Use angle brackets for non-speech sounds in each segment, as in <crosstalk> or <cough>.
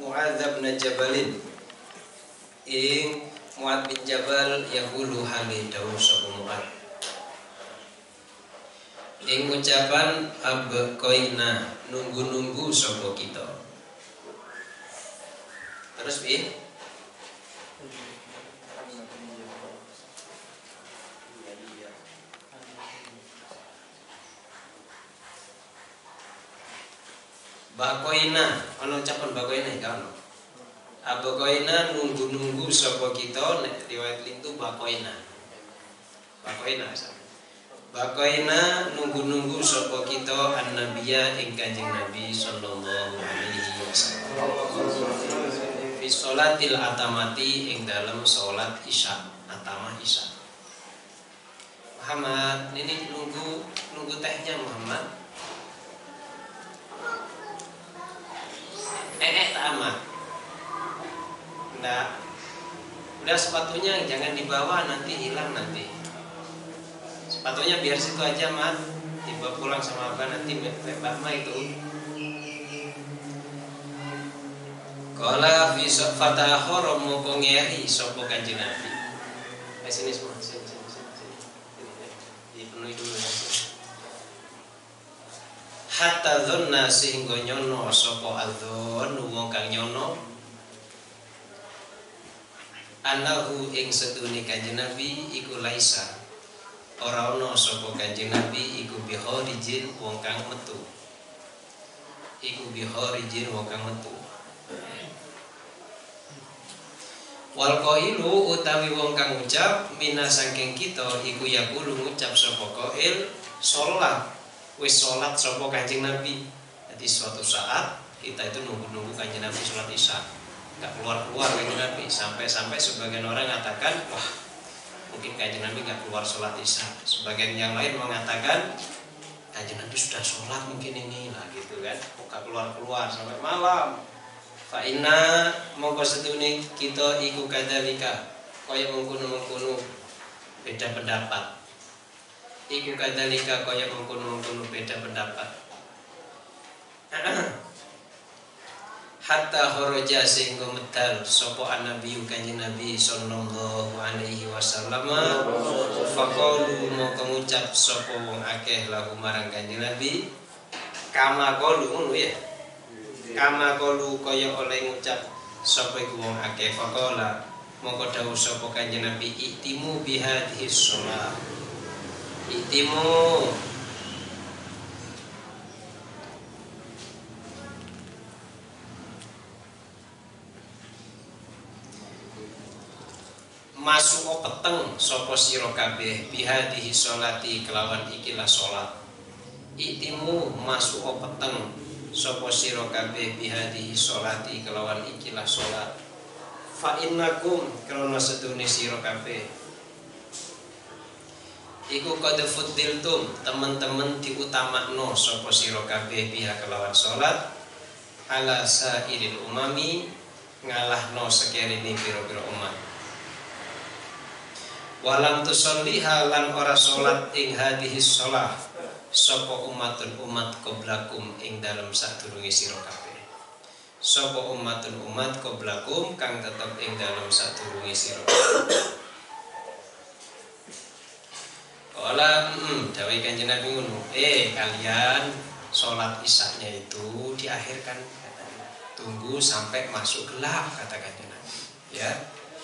Mu'adzab bin Jabalin. Ing Mu'ad bin Jabal yaqulu hali dawuh sapa Mu'ad ing ucapan abqaina nunggu-nunggu sapa kita. Terus piye Bakoina, ono ucapan bakoina ya ono. Abakoina nunggu-nunggu sapa kita nek riwayat lintu bakoina. Bakoina sama. Bakoina nunggu-nunggu sapa kita annabiya ing Kanjeng Nabi sallallahu alaihi wasallam. Fi sholatil atamati ing dalam salat Isya, atama Isya. Muhammad, ini nunggu nunggu tehnya Muhammad. Eh eh tak amat. Nggak udah sepatunya jangan dibawa nanti hilang nanti. Sepatunya biar situ aja mat. Tiba pulang sama abah nanti mbak ma itu Kala fi fataha romo kongeri sopo kanjeng Nabi. Eh sini semua, sini sini sini. sini. Dipenuhi dulu ya. Hatta dhanna sehingga nyono sapa adzon wong kang nyono. Anahu ing sedune kanjeng Nabi iku laisa. Ora ana sapa kanjeng Nabi iku biharijin wong kang metu. Iku biharijin wong kang metu. Wal qailu utawi wong kang ucap mina saking kita iku yaqulu ngucap sapa qail salat wis sholat sopo kanjeng Nabi. Jadi suatu saat kita itu nunggu-nunggu kanjeng Nabi sholat isya, nggak keluar-keluar kanjeng Nabi. Sampai-sampai sebagian orang mengatakan, wah mungkin kanjeng Nabi nggak keluar sholat isya. Sebagian yang lain mengatakan kanjeng Nabi sudah sholat mungkin ini lah gitu kan, buka keluar-keluar sampai malam. Fa'ina mongko setune kita iku kadalika kaya mengkono-mengkono beda pendapat Iku kadalika kaya mengkono-mengkono beda pendapat. <clears throat> Hatta horoja sehingga medal Sopo an-nabi kanji nabi Sallallahu alaihi wasallam. Fakolu mau kemucap Sopo wong akeh lagu marang kanji nabi. Kama kolu ngono ya. Kama kalu kaya oleh ngucap sapa iku wong akeh. Faqala mongko dawuh sapa kanjeng Nabi itimu bihadhihi shalah itimu. Masuk peteng sapa sira kabeh? Bihadhihi sholati kelawan ikilah salat itimu masuk peteng sapa sira kabeh? Bihadhihi sholati kelawan ikilah salat fa innakum krana sedune sira kabeh iku qad fuddiltum teman-teman diutamakno sapa sira kabeh biha kelawan salat ala sairil umami ngalahno sekerine pira-pira umat. Walam tusolliha lan ora salat ing hadhihi shalah sapa umatun umat qoblakum ing dalam sadurunge sira kabeh. Sapa umatun umat qoblakum kang tetep ing dalam sadurunge sira Kala hmm, dawai kanjeng Nabi ngono, eh kalian sholat isaknya itu diakhirkan katanya. Tunggu sampai masuk gelap kata kanjeng Nabi. Ya,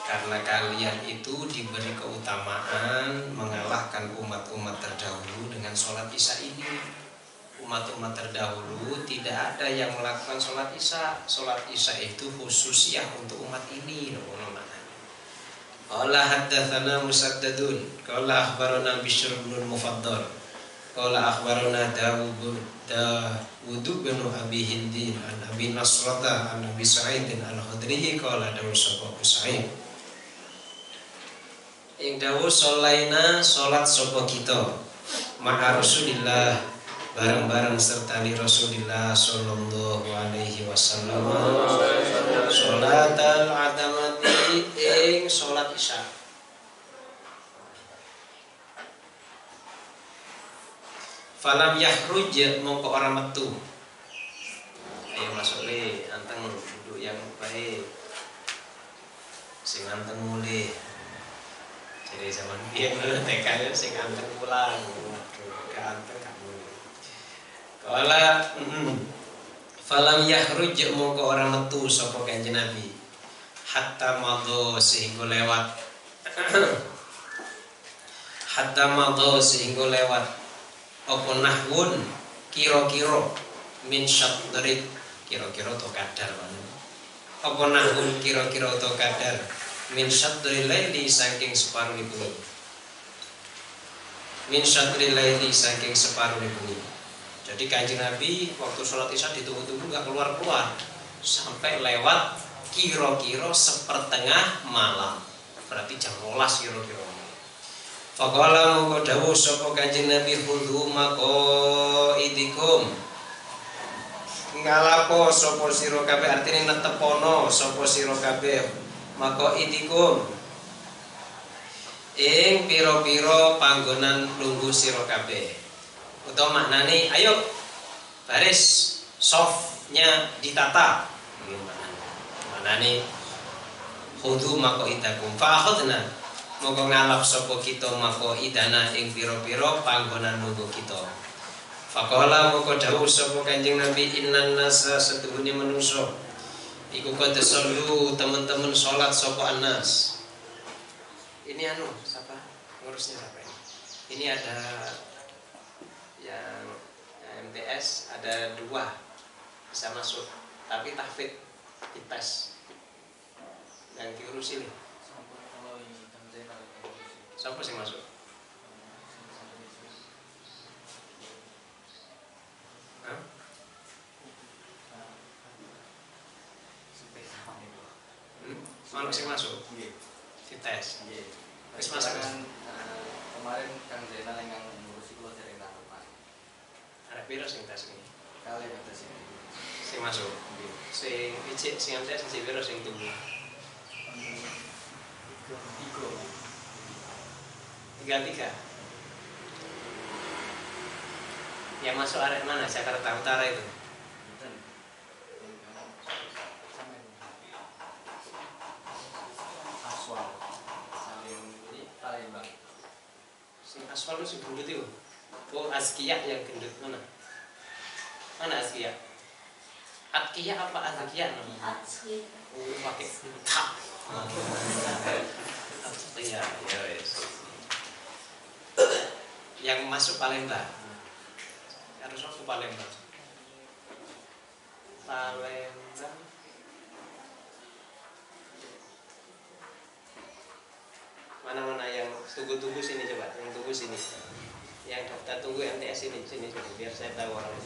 karena kalian itu diberi keutamaan mengalahkan umat-umat terdahulu dengan sholat isya ini umat-umat terdahulu tidak ada yang melakukan sholat isya sholat isya itu khusus ya untuk umat ini loh Qala haddatsana Musaddadun. Qala akhbarana Bishr bin Mufaddal Qala akhbarana Dawud Dawud bin Abi Hindin An Abi Nasrata An Abi Sa'id Al-Khudri Qala Dawud Abu Sa'id? Ing dawuh solaina salat sapa kita? Ma'a Rasulillah bareng-bareng serta di Rasulillah sallallahu alaihi wasallam. Salatal adamati ing salat isya Falam yahruj mongko ora metu Ayo masuk le anteng duduk yang wae. Sing anteng mulih. Jadi zaman biyen TK ya sing anteng pulang. Waduh, gak anteng gak mulih. Kala falam yahruj mongko orang metu sapa kanjeng Nabi. Hatta madho sehingga lewat. Hatta madho sehingga lewat. Apa nahwun? Kira-kira. Min syatrik kira-kira to kadar apa nahun kira-kira to kadar? Min syatri laili saking separuh bengi min syatri laili saking separuh bengi jadi kanjeng Nabi waktu sholat isya ditunggu-tunggu nggak keluar-keluar. Sampai lewat kira-kira sepertengah malam. Berarti jam 12 kira-kira. Faqala mongko dawuh sapa Kanjeng Nabi khudhu maqaidikum. Ngalapo sapa sira kabeh artine netepono sapa sira kabeh maka idikum ing pira-pira panggonan lungguh sira kabeh. Utawa maknane ayo baris softnya ditata maknane khudu maka idakum fa akhadna moko ngalap sapa kita maka idana ing pira-pira panggonan lungguh kita. Fakola moko dawuh sapa Kanjeng Nabi innan nasa setuhune manusa iku kata solu teman-teman sholat sapa anas. Ini anu siapa? Ngurusnya siapa ini? Ini ada yang MTS ada dua bisa masuk tapi tahfid dites yang diurus ini. Siapa sih masuk? Mana sih masuk? Iya. Dites. Iya. Wis masuk. Kan, eh, kemarin Kang Zainal yang ngurusi kulo dari Pak. Ada piro sing tes ini? Kali kata sini. Sing masuk. Iya. Sing ijik sing tes sing piro sing tunggu? 33 yang masuk arah mana? Jakarta Utara itu? Aswal. Palembang. Itu si gendut itu. Oh Azkiyah yang gendut mana? Mana Azkiyah? Atkiyah apa Azkiyah namanya? Oh pakai tak <laughs> masuk Palembang. Harus aku Palembang. Palembang. Mana-mana yang tunggu-tunggu sini coba, yang tunggu sini. Yang daftar tunggu MTS ini, sini sini biar saya tahu orang.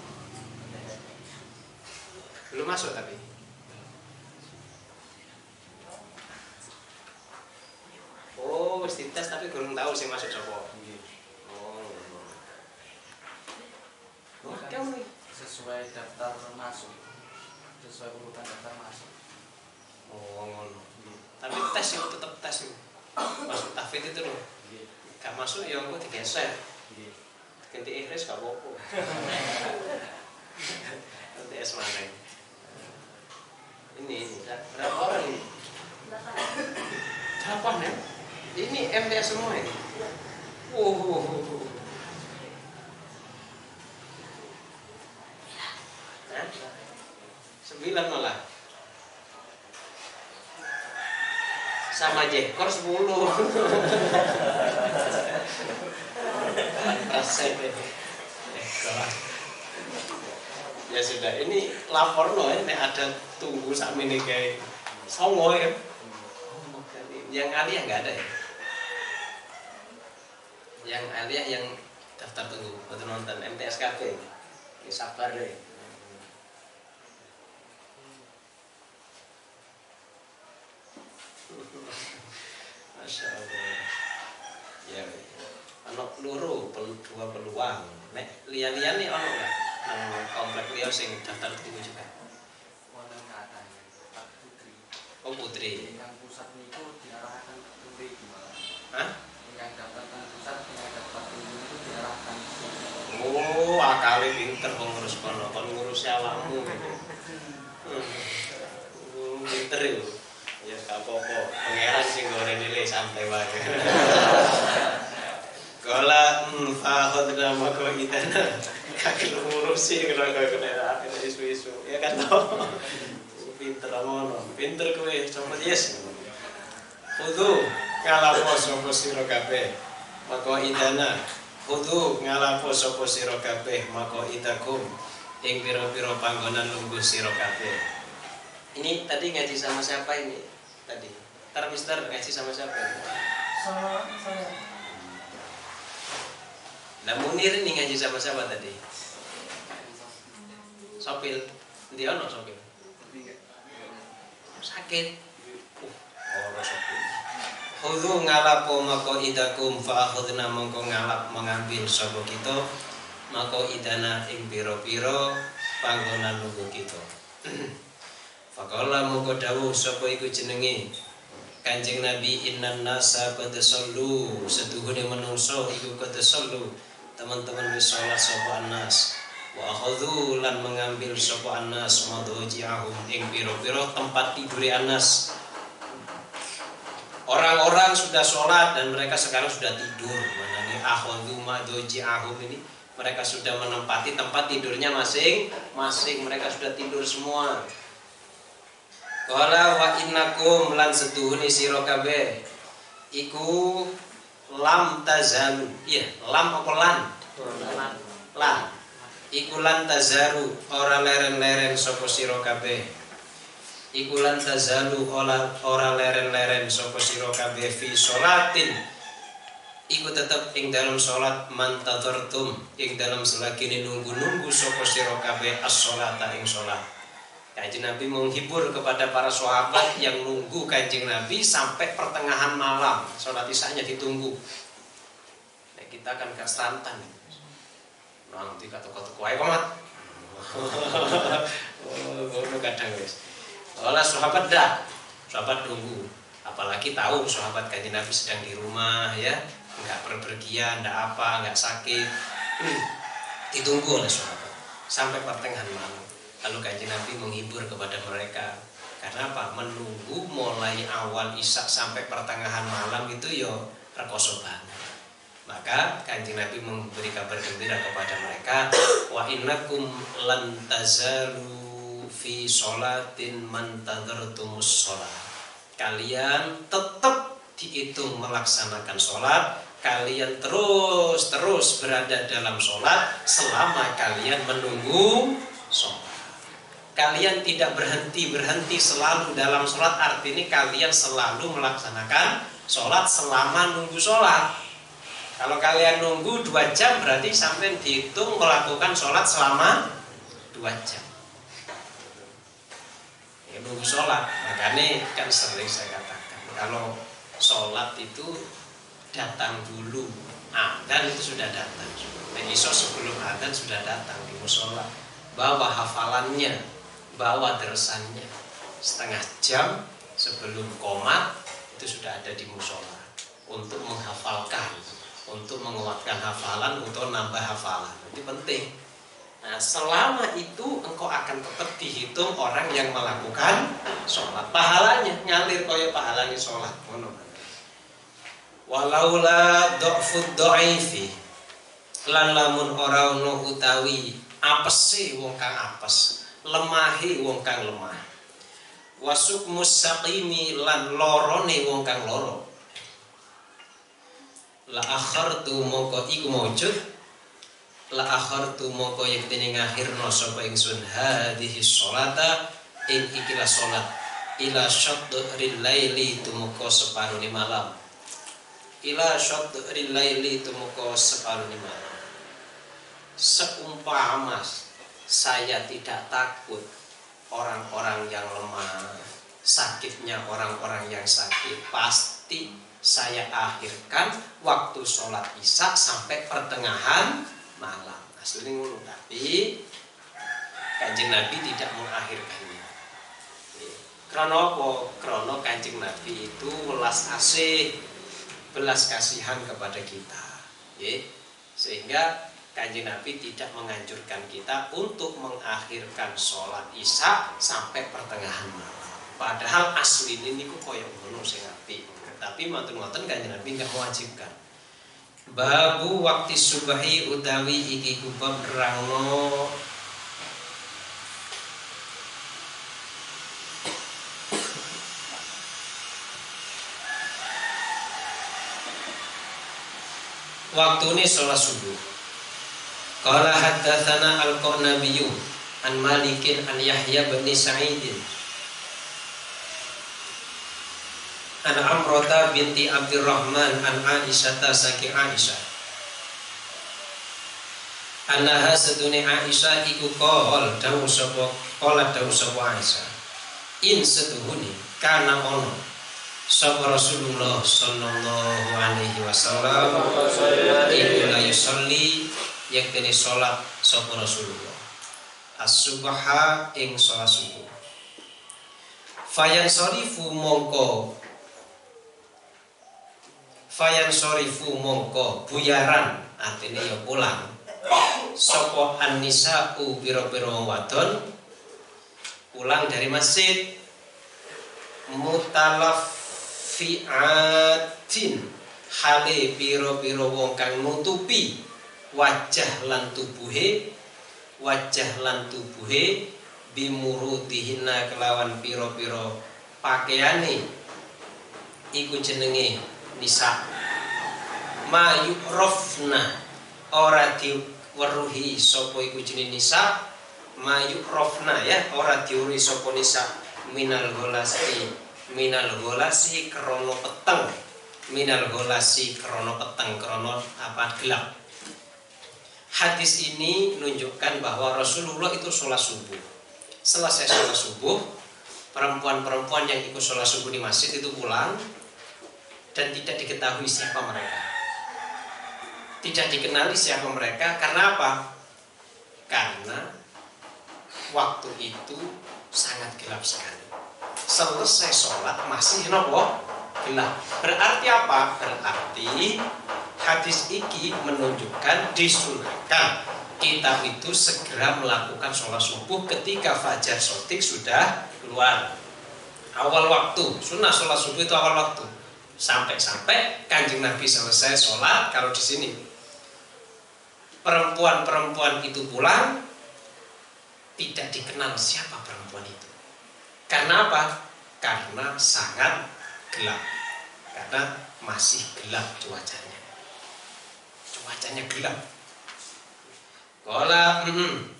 Belum masuk tapi. Oh, wis dites tapi kurang tahu sih masuk coba. Iya. Oh. Wah, kamu nih. Sesuai daftar masuk. Sesuai urutan daftar masuk. Oh, ngono. Tapi tes itu tetap tes itu. Masuk tafid itu loh. Iya. Gak masuk ya aku digeser. Iya. Ganti ikhlas gak apa-apa. Nanti es mana ini? Ini, ini. Berapa orang ini? Delapan ya? Ini MTS semua ini? Wow. Hah? Sembilan malah. Sama Jekor sepuluh. Persen deh. Jekor. Ya sudah, ini lapor loh nek ada tunggu sami nih kayak songo ya. Yang alia nggak ada ya? Yang alia yang daftar tunggu buat nonton MTSKB. Ya sabar deh. Masya Allah. Ya, ono loro dua peluang. Nek lian-lian nih ono nggak? Nang komplek liya sing daftar tunggu juga. Wonten katanya Pak Putri. Oh putri. Yang pusat niku diarahkan ke. Hah? Yang daftar pusat, yang daftar tunggu itu diarahkan Oh, akali pinter kok ngurus kono, kon ngurus awakmu gitu. <laughs> Pinter ya gak apa-apa sing goreng nilai sampai wae Kala <laughs> hmm, fahod nama kau itana kaki lu ngurusi kalau kau kena akhir isu-isu? Ya kan toh. Pinter ngono. Pinter kowe coba yes. Kudu ngalapo sapa sira kabeh? Maka idana. Kudu ngalapo sapa sira kabeh? Maka idakum. Ing pira-pira panggonan lungguh sira kabeh. Ini tadi ngaji sama siapa ini? Tadi Ntar mister ngaji sama siapa sama saya Nah Munir ini ngaji sama siapa tadi? Sopil. Dia ono sopil. Sakit. Uh, sopil. Khudhu ngalapo mako idakum fa akhudna mongko ngalap mengambil sapa kita mako idana ing pira-pira panggonan lungguh kita. <clears throat> Faqala mongko dawuh sapa iku jenenge Kanjeng Nabi innan nasa qad sallu setuhune menungso iku qad sallu teman-teman wis sholat sapa anas wa akhadhu lan mengambil sapa anas madhaji'ahum ing pira-pira tempat tidur anas Orang-orang sudah sholat dan mereka sekarang sudah tidur. Mana nih akhadhu madhaji'ahum ini mereka sudah menempati tempat tidurnya masing-masing. Mereka sudah tidur semua. Qala wa innakum lan setuhuni sira kabeh. Iku lam tazalu. Iya lam apa lan? Lan. Iku lan tazaru ora leren-leren sapa sira kabeh. Iku lan tazalu ora ora leren-leren sapa sira kabeh fi sholatin. Iku tetep ing dalam salat mantadhartum ing dalam selagi nunggu-nunggu sapa sira kabeh as-sholata ing salat Kanjeng Nabi menghibur kepada para sahabat yang nunggu kanjeng Nabi sampai pertengahan malam. Sholat isanya ditunggu. Nah, kita kan gak santan. Nanti kata-kata kuai komat. Oh, kadang guys. Olah sahabat dah. Sahabat nunggu. Apalagi tahu sahabat kanjeng Nabi sedang di rumah ya, nggak perpergian, nggak apa, nggak sakit. Ditunggu oleh sahabat sampai pertengahan malam. Lalu kanjeng Nabi menghibur kepada mereka karena apa? Menunggu mulai awal isak sampai pertengahan malam itu yo rekoso banget. Maka kanjeng Nabi memberi kabar gembira kepada mereka wa innakum lan tazalu fi sholatin man tadartumus sholat. Kalian tetap dihitung melaksanakan sholat Kalian terus terus berada dalam sholat Selama kalian menunggu sholat kalian tidak berhenti berhenti selalu dalam sholat. Artinya kalian selalu melaksanakan sholat selama nunggu sholat. Kalau kalian nunggu dua jam berarti sampai dihitung melakukan sholat selama dua jam. Ya, nunggu sholat. Makanya kan sering saya katakan kalau sholat itu datang dulu. Dan itu sudah datang. Nah, iso sebelum adzan sudah datang di musola bawa hafalannya bawa terusannya setengah jam sebelum komat itu sudah ada di musola. Untuk menghafalkan untuk menguatkan hafalan untuk nambah hafalan. Itu penting. Nah selama itu engkau akan tetap dihitung orang yang melakukan sholat pahalanya. Ngalir kaya pahalanya sholat. Walaula do'fud do'ifi lan lamun ora utawi apese wong kang apes lemahi wong kang lemah. Wasuk mustaqimi lan lorone wong kang loro. La akhartu mongko iku maujud la akhartu mongko yektene ngakhirno sapa ingsun hadhihi sholata ing ikilah salat ila syadril laili tumeka separone malam. Ila syadril laili tumeka separone malam. Seumpama saya tidak takut orang-orang yang lemah, sakitnya orang-orang yang sakit, pasti saya akhirkan waktu sholat isya sampai pertengahan malam. Asli ngono, tapi kanjeng Nabi tidak mengakhirkannya. Krono? Krono kanjeng Nabi itu welas asih, belas kasihan kepada kita. Sehingga Kanjeng Nabi tidak menganjurkan kita untuk mengakhirkan sholat isya sampai pertengahan malam. Padahal asli ini niku koyo ngono sing apik. Tapi mboten-mboten kanjeng Nabi nggak mewajibkan. Babu waktu subahi utawi iki kubab rangno waktu ini sholat subuh. Qala haddatsana al-Qanabiyu an Malikin an Yahya bin Sa'idin. An Amrata binti Abdurrahman an Aisyah saking Aisyah. Anaha sedune Aisyah iku qol dawu sapa qala dawu sapa Aisyah. In setuhuni kana ono sapa Rasulullah sallallahu alaihi wasallam. Iku la yusolli yaktene salat sapa Rasulullah. As-subha ing salat subuh. Fayan sorifu mongko. Fayan sorifu mongko. Buyaran. Artinya ya pulang. Sopo an-nisa'u biro-biro wadon. Pulang dari masjid. Mutalafiatin. Hale biro-biro wong kang nutupi wajah lan tubuhe wajah lan tubuhe bimurutihina kelawan piro-piro pakaiane. Iku jenenge nisa. Ma yukrofna ora diweruhi sapa iku jenenge nisa. Ma yukrofna ya ora diweruhi sapa nisa. Minal golasi minal golasi krono peteng. Minal golasi krono peteng krono apa? Gelap hadis ini menunjukkan bahwa Rasulullah itu sholat subuh selesai sholat subuh perempuan-perempuan yang ikut sholat subuh di masjid itu pulang dan tidak diketahui siapa mereka. Tidak dikenali siapa mereka karena apa? Karena waktu itu sangat gelap sekali. Selesai sholat masih nopo gelap. Berarti apa? Berarti hadis ini menunjukkan disunahkan kita itu segera melakukan sholat subuh ketika fajar sotik sudah keluar. Awal waktu, sunnah sholat subuh itu awal waktu. Sampai-sampai kanjeng Nabi selesai sholat kalau di sini. Perempuan-perempuan itu pulang tidak dikenal siapa perempuan itu. Karena apa? karena sangat gelap. Karena masih gelap cuacanya cuacanya gelap Kola, mm,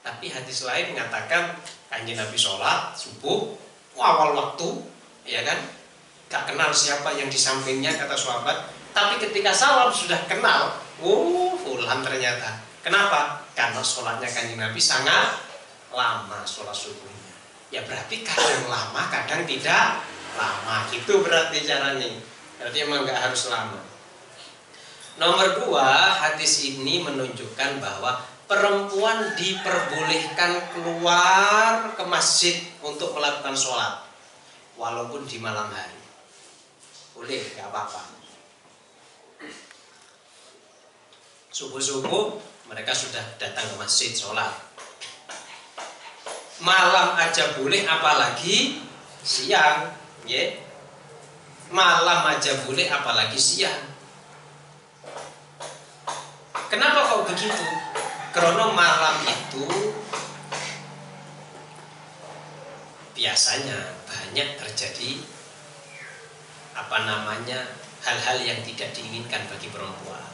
tapi hadis lain mengatakan kanjeng Nabi sholat subuh awal waktu, ya kan? Gak kenal siapa yang di sampingnya kata sahabat. Tapi ketika salam sudah kenal, uh, fulan ternyata. Kenapa? Karena sholatnya kanjeng Nabi sangat lama sholat subuhnya. Ya berarti kadang lama, kadang tidak lama. Itu berarti caranya. Berarti emang nggak harus lama. Nomor dua, hadis ini menunjukkan bahwa perempuan diperbolehkan keluar ke masjid untuk melakukan sholat, walaupun di malam hari. Boleh, nggak apa-apa. Subuh-subuh mereka sudah datang ke masjid sholat. Malam aja boleh, apalagi siang, ya. Malam aja boleh, apalagi siang Kenapa kok begitu? Karena malam itu biasanya banyak terjadi apa namanya hal-hal yang tidak diinginkan bagi perempuan.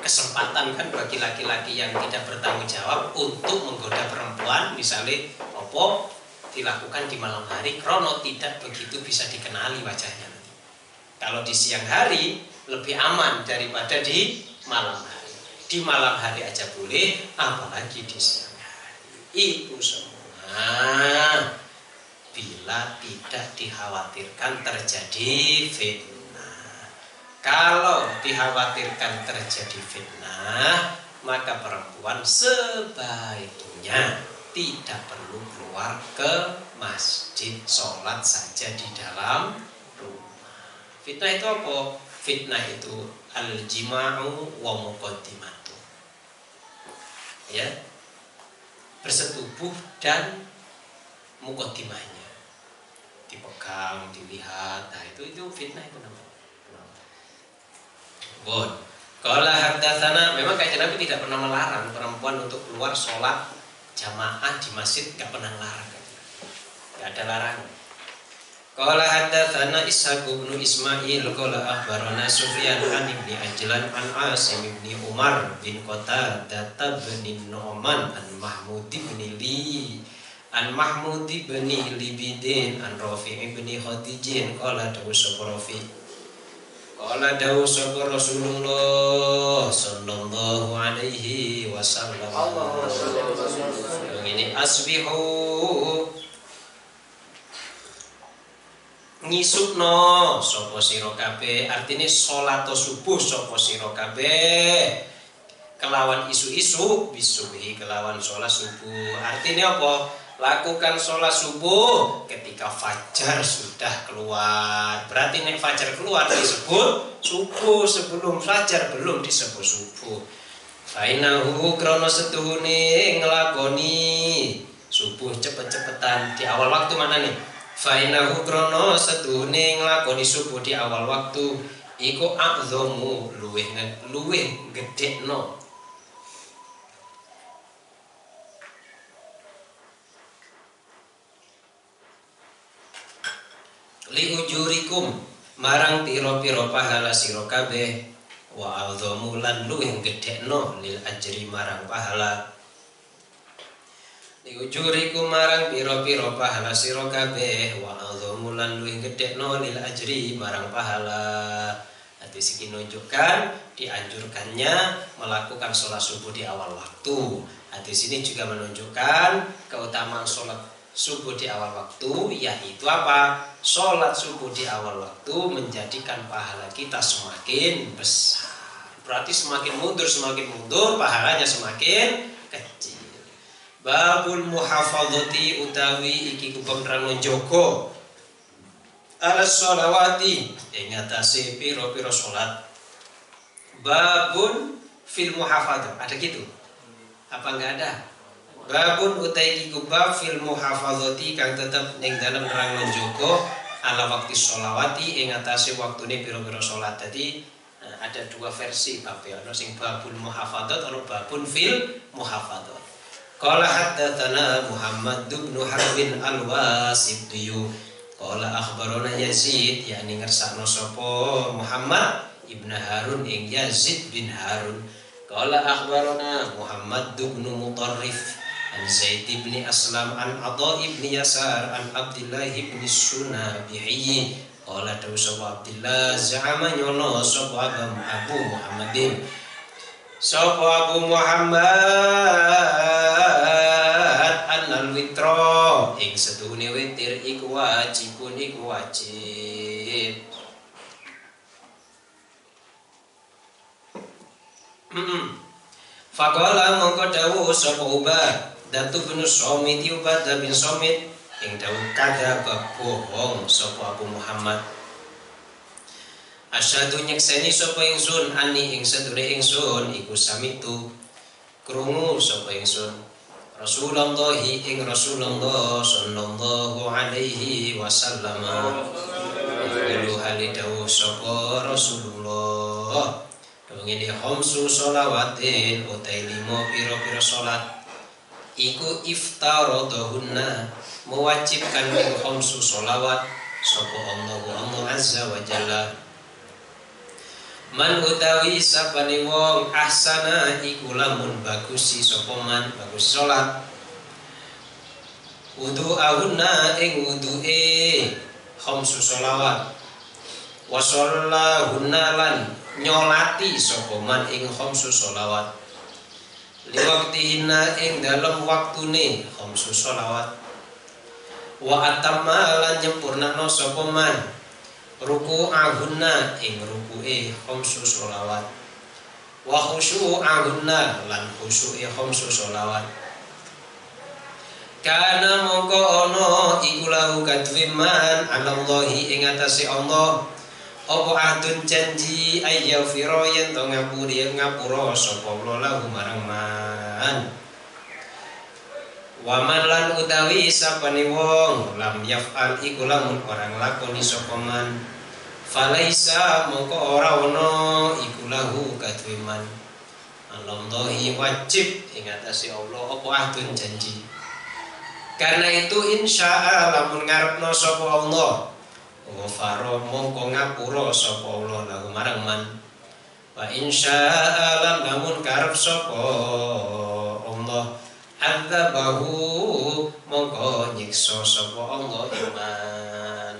Kesempatan kan bagi laki-laki yang tidak bertanggung jawab untuk menggoda perempuan, misalnya opo dilakukan di malam hari, krono tidak begitu bisa dikenali wajahnya. Kalau di siang hari lebih aman daripada di malam hari di malam hari aja boleh apalagi di siang hari. Itu semua bila tidak dikhawatirkan terjadi fitnah. Kalau dikhawatirkan terjadi fitnah maka perempuan sebaiknya tidak perlu keluar ke masjid sholat saja di dalam rumah. Fitnah itu apa? fitnah itu al-jima'u wa muqaddimah ya bersetubuh dan mukotimahnya orang dilihat nah itu itu fitnah itu namanya. Bon. Kalau haddatsana memang kajian Nabi tidak pernah melarang perempuan untuk keluar sholat jamaah di masjid nggak pernah larang. Nggak ada larangan Qala haddatsana Ishaq bin Ismail qala akhbarana Sufyan an ibni Ajlan an Asim ibni Umar bin Qatadah bin Nu'man an Mahmud bin Li an Mahmud bin Libidin an Rafi' bin Khadijin qala dawu Rafi' Qala dawu sapa Rasulullah sallallahu alaihi wasallam. Sallim. Ini asbihu ngisukno sapa sira kabeh? Artine salat subuh sapa sira kabeh? Kelawan isu-isu bisubuhi kelawan salat subuh. Artinya apa? Lakukan sholat subuh ketika fajar sudah keluar. Berarti nek fajar keluar disebut subuh sebelum fajar belum disebut subuh. Fainahu krono setuhune ngelakoni subuh cepet-cepetan. Di awal waktu mana nih Fainahu krono setuhune ngelakoni subuh di awal waktu. Iku akzomu luweh luweh gede no li ujurikum marang piro-piro pahala sira kabeh. Wa a'dhamu lan luwih gedhekno lil ajri marang pahala li ujurikum marang piro-piro pahala sira kabeh wa a'dhamu lan luwih gedhekno lil ajri marang pahala Nanti sini menunjukkan dianjurkannya melakukan sholat subuh di awal waktu. Nanti sini juga menunjukkan keutamaan sholat subuh di awal waktu yaitu apa? Sholat subuh di awal waktu menjadikan pahala kita semakin besar. Berarti semakin mundur semakin mundur pahalanya semakin kecil. Babul muhafadzati utawi iki terang joko ala sholawati ingatasi piro-piro sholat. Babun fil muhafadzah ada gitu? Apa enggak ada? Babun utai iku bab fil muhafadzati kang tetep ning dalam nerang menjogo ala waktu sholawati ing atase waktune pira-pira salat. Dadi eh, ada dua versi bab ya, ono sing babul muhafadzat, ono babun fil muhafadzat. Qala haddatsana Muhammad bin Harbin al-Wasitiyu. Qala akhbarana Yazid yakni ngersakno sapa Muhammad ibn Harun ing Yazid bin Harun. Qala akhbarana Muhammad bin Mutarrif an Zaid bin Aslam an Adha bin Yasar an Abdullah bin Sunabihi Qala dawu sapa Abdullah za'ama nyono sapa Abu Muhammadin Sapa Abu Muhammad? Annal witra. Ing setuhune witir iku wajibun iku wajib. Faqala mongko dawuh sapa Datu bin Somit Ubada bin Somit. Yang dawu kada bohong Sopo Abu Muhammad Asyadu nyekseni sopo ingsun? Ani ing sedure ingsun Iku samitu. Krungu sopo ingsun? Rasulullah ing Rasulullah sallallahu alaihi wasallam. Iku halidawu sopo Rasulullah. Ini homsu solawatin Utai limo piro-piro solat iku iftaradahunna mewajibkan ing khamsu sholawat sapa Allah Allah azza wa jalla Man utawi sapane wong ahsana iku lamun bagusi sapa man bagus salat wudu ahunna ing wudu'e khamsu sholawat. Wa lan nyolati sapa man ing khamsu sholawat. Liwaktihinna ing dalam waktune khamsu sholawat. Wa atamma lan nyempurnakno sapa man ruku ahunna ing ruku'e khamsu sholawat. Wa ahunna lan khusyu'e khamsu sholawat. Kana mongko ana iku kadwiman anallahi ing atase Allah. Apa ahdun janji ayyafira yen to ngapuri ngapura sapa lahu marang man Waman lan utawi sapane wong lam yaf'al iku lamun orang lakoni sapa man. Falaisa mongko ora ono iku lahu kadhe man Allahi wajib ing atase Allah apa ahdun janji. Karena itu insya Allah lamun ngarepno sapa Allah Ghafara mongko ngapura sapa Allah lahu marang man. Wa insya Allah lamun karep sapa adzabahu mongko nyiksa sapa Allah iman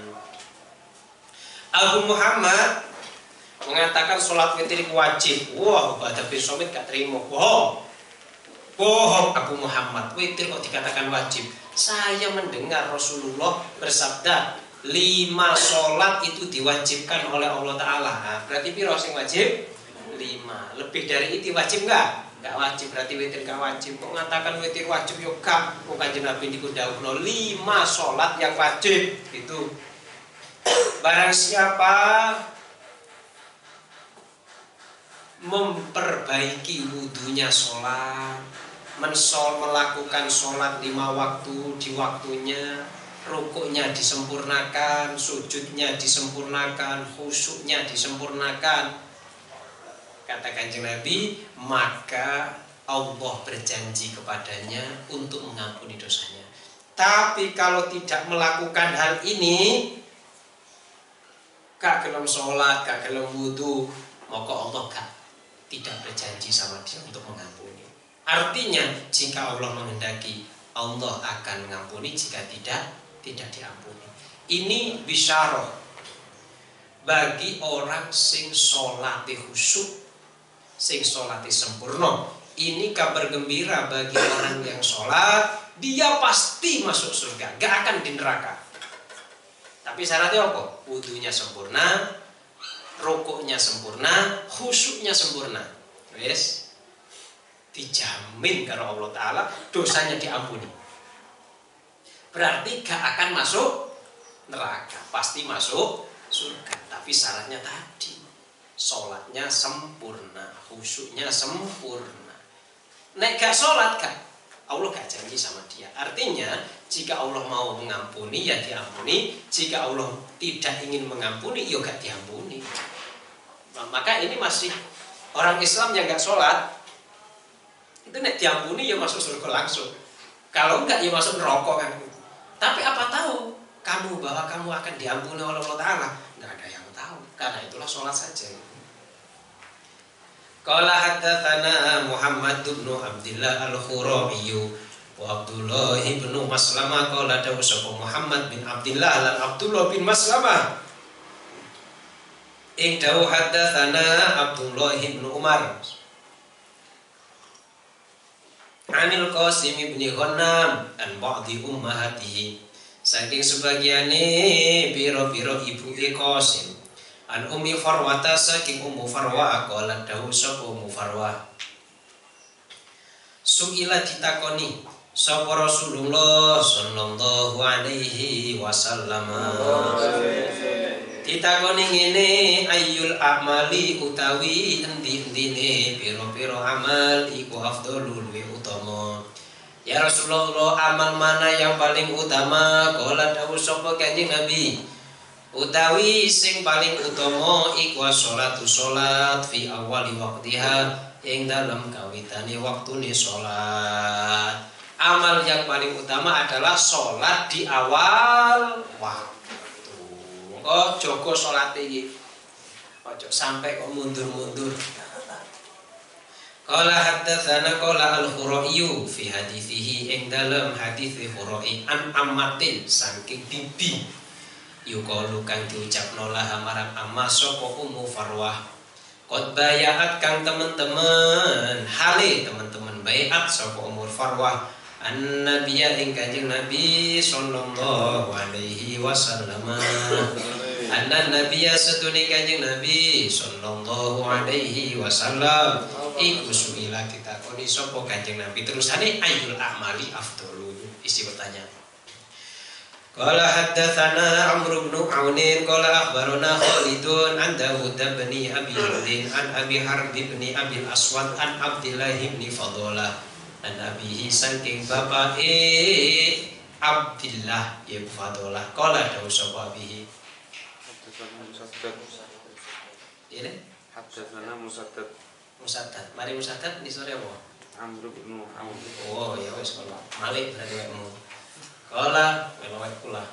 Abu Muhammad mengatakan sholat witir wajib. Wah, pada besomit gak terima. Bohong. Bohong Abu Muhammad. Witir kok dikatakan wajib. Saya mendengar Rasulullah bersabda, lima sholat itu diwajibkan oleh Allah Ta'ala. Nah, berarti piro sing wajib? Lima. Lebih dari itu wajib nggak? Nggak wajib. Berarti witir nggak wajib. Kok mengatakan witir wajib? Yuk kak. Bukan Nabi di no lima sholat yang wajib. Itu. Barang siapa memperbaiki wudhunya sholat mensol melakukan sholat lima waktu di waktunya rukuknya disempurnakan sujudnya disempurnakan khusyuknya disempurnakan kata kanjeng Nabi maka Allah berjanji kepadanya untuk mengampuni dosanya tapi kalau tidak melakukan hal ini kak gelem sholat kak gelem wudhu maka Allah gak tidak berjanji sama dia untuk mengampuni. Artinya jika Allah menghendaki Allah akan mengampuni jika tidak tidak diampuni. Ini bisyarah bagi orang sing sholat khusyuk, sing sholat sempurna. Ini kabar gembira bagi orang yang sholat, dia pasti masuk surga, gak akan di neraka. Tapi syaratnya apa? Wudhunya sempurna, rokoknya sempurna, khusyuknya sempurna. Wes dijamin karena Allah Ta'ala dosanya diampuni. Berarti gak akan masuk neraka, pasti masuk surga. Tapi syaratnya tadi, sholatnya sempurna, khusyuknya sempurna. Nek gak sholat kan, Allah gak janji sama dia. Artinya, jika Allah mau mengampuni, ya diampuni. Jika Allah tidak ingin mengampuni, ya gak diampuni. Nah, maka ini masih orang Islam yang gak sholat, itu nek diampuni ya masuk surga langsung. Kalau enggak ya masuk neraka kan. Tapi apa tahu kamu bahwa kamu akan diampuni oleh Allah Taala? Enggak ada yang tahu. Karena itulah sholat saja. Qala haddatsana Muhammad bin Abdullah Al-Khurabi wa Abdullah bin Maslamah. Qala dawu sapa Muhammad bin Abdullah lan Abdullah bin Maslamah. Ing dawu haddatsana Abdullah bin Umar. Anil Qasim bin Ghannam an ba'di ummahatihi. Saking sebagiane pira-pira ibuke Qasim An Ummi Farwata saking Ummu Farwa qalat dawu sapa Ummu Farwa. Suila ditakoni sapa Rasulullah sallallahu alaihi wasallam. Ditakoni ngene ayyul amali utawi endi-endine pira-pira amal iku afdhalul luwih utama. Ya Rasulullah amal mana yang paling utama? Kala dawu sapa kanjeng Nabi utawi sing paling utama iku sholatu sholat fi awali waktiha ing dalam kawitane waktune sholat amal yang paling utama adalah sholat di awal waktu. Oh joko sholat ini ojo sampai kok mundur-mundur. Qala haddatsana qala al-Khuraiyu fi hadithihi ing dalam hadis Khurai an ammatin saking bibi yukalu kang diucapno laha marang amma sapa ummu farwah. Qad bayaat kang teman-teman hale teman-teman bayat sapa umur farwah. An nabiyya ing kanjeng nabi sallallahu alaihi wasallam. Anna nabiyya satuni kanjeng nabi sallallahu alaihi wasallam. Iku suila kita koni sapa kanjeng nabi. Terusane ayul amali afdalu. Isi pertanyaan Qala haddatsana Amr bin Aun kala akhbarana Khalidun an Dawud bin Abi Hudin an Abi Harb bin Abi Aswad an Abdullah bin Fadlah an abihi saking bapake Abdullah ya Fadlah kala dawu sapa abihi Ini Hatta iya. haddatsana Musaddad. Musaddad. Mari Musaddad ni sore apa? Amru bin Aun oh ya wis kala malik berarti wae wek kula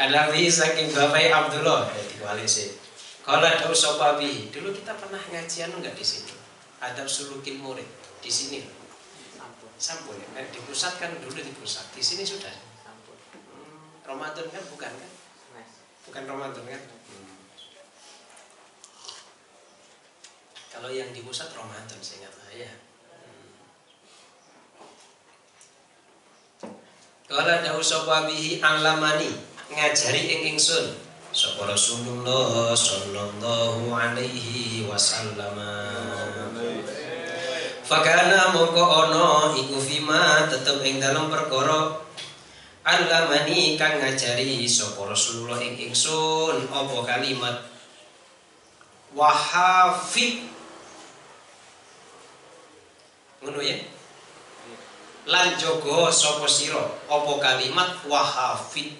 an abihi saking bapak Abdullah. Ya diwali sih. Kala dawu sapa abihi dulu kita pernah ngajian enggak di sini adab sulukin murid di sini. Sampun. ya? Kan di pusat kan dulu di pusat. Di sini sudah? Sampun. Hmm, Ramadan kan bukan kan? Bukan Ramadan kan? Kalau yang di pusat Ramadan seingat saya Kala dawu sapa bihi alamani ngajari ing ingsun. Sapa Rasulullah sallallahu alaihi wasallam. Fakana mongko ono iku fima tetep ing dalam perkara alamani kang ngajari sapa Rasulullah ing ingsun. Apa kalimat? Wahafid. Ngono ya lan jaga sapa sira? Apa kalimat wahafid?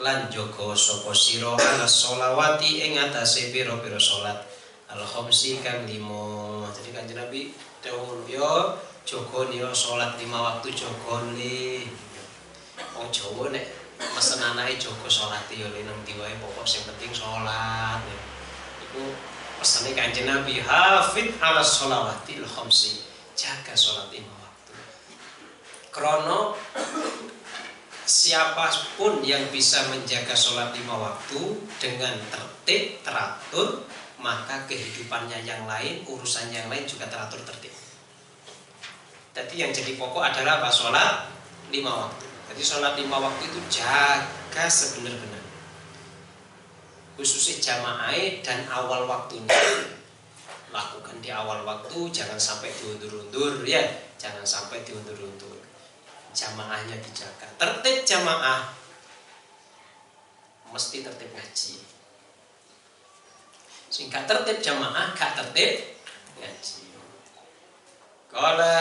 Lan jaga sapa sira? Ala sholawati ing atase pira-pira salat al khamsi kang limo jadi kanjeng Nabi dawuh yo jaga niyo salat lima waktu jaga le wong Jawa nek mesen anake jaga salat yo le nang diwae pokok sing penting salat iku pesene kanjeng Nabi hafid ala sholawati al jaga salat lima krono siapa pun yang bisa menjaga sholat lima waktu dengan tertib, teratur, maka kehidupannya yang lain, urusan yang lain juga teratur tertib. Jadi yang jadi pokok adalah apa? Sholat lima waktu. Jadi sholat lima waktu itu jaga sebenar-benar. Khususnya jamaah dan awal waktunya. Lakukan di awal waktu, jangan sampai diundur-undur ya. Jangan sampai diundur-undur jamaahnya dijaga. Tertib jamaah mesti tertib ngaji. Sehingga tertib jamaah gak tertib ngaji. Kala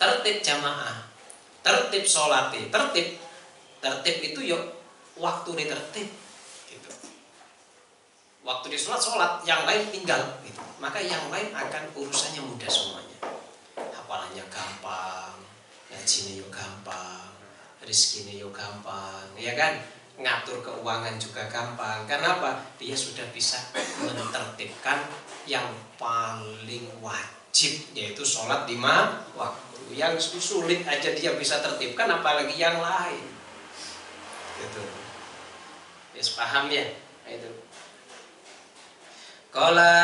tertib jamaah, tertib sholati, tertib tertib itu yuk waktu ini tertib. Gitu. Waktu di sholat sholat, yang lain tinggal. Gitu. Maka yang lain akan urusannya mudah semuanya hafalannya gampang, ngajinya yuk gampang, rizkinya yuk gampang, ya kan? Ngatur keuangan juga gampang. Kenapa? Dia sudah bisa menertibkan yang paling wajib yaitu sholat lima waktu. Yang sulit aja dia bisa tertibkan, apalagi yang lain. Gitu. Yes, paham ya? Nah, itu. Kala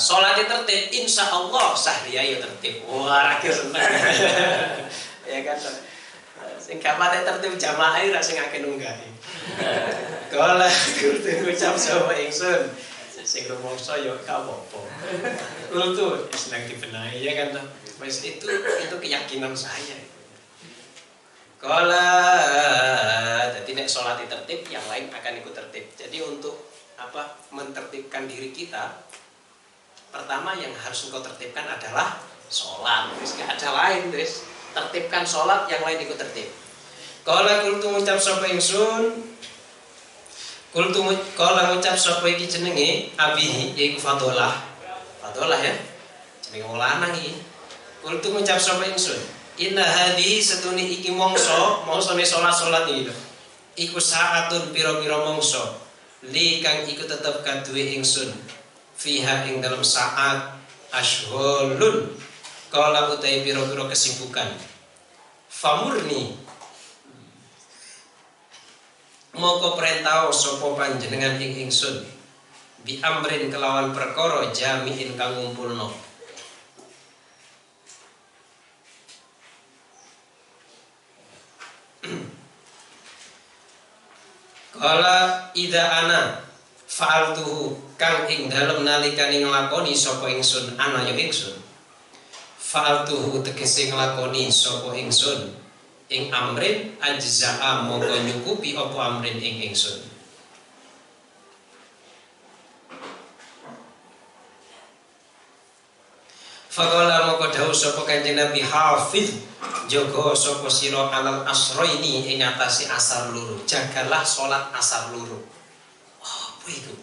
sholat tertib, insya Allah sahria ya tertib. Wah, rakyat seneng. <laughs> ya kan? Sing gak pate tertib jamaah ora sing akeh nunggahi. Kala <laughs> kudu ngucap sapa ingsun. Sing rumangsa ya gak apa-apa. Kudu seneng dibenahi ya kan? Wis itu itu keyakinan saya. Kala jadi nek sholat tertib, yang lain akan ikut tertib. Jadi untuk apa mentertibkan diri kita pertama yang harus engkau tertibkan adalah sholat. Terus gak ada lain terus tertibkan sholat yang lain ikut tertib. Kalau kultu ngucap sapa ingsun? Kultu kalau ngucap sapa iki jenenge? Abihi yaiku fadolah fadolah ya? Jenenge wong lanang iki. Kultu ngucap sapa ingsun? Inna hadhihi setuni iki mongso mongsone sholat-sholat iki iku saatun pira-pira mongso li kang iku tetep kaduwe ingsun. Fiha ing dalam saat ashholun kala utai piro-piro kesibukan famurni. Moko perintah sapa panjenengan ing ingsun? Bi amrin kelawan perkara jami'in kang ngumpulno Kala ida ana fa'altuhu. Kang ing dalem nalikane nglakoni sapa ingsun ana ya ingsun. Fa'altuhu tegese nglakoni sapa ingsun. Ing amrin ajza'a mongko nyukupi apa amrin ing ingsun. Faqala moko dawuh sapa Kanjeng Nabi Hafiz jaga sapa sira alal asroini ing atase asar loro. Jagalah salat asar loro. Apa itu?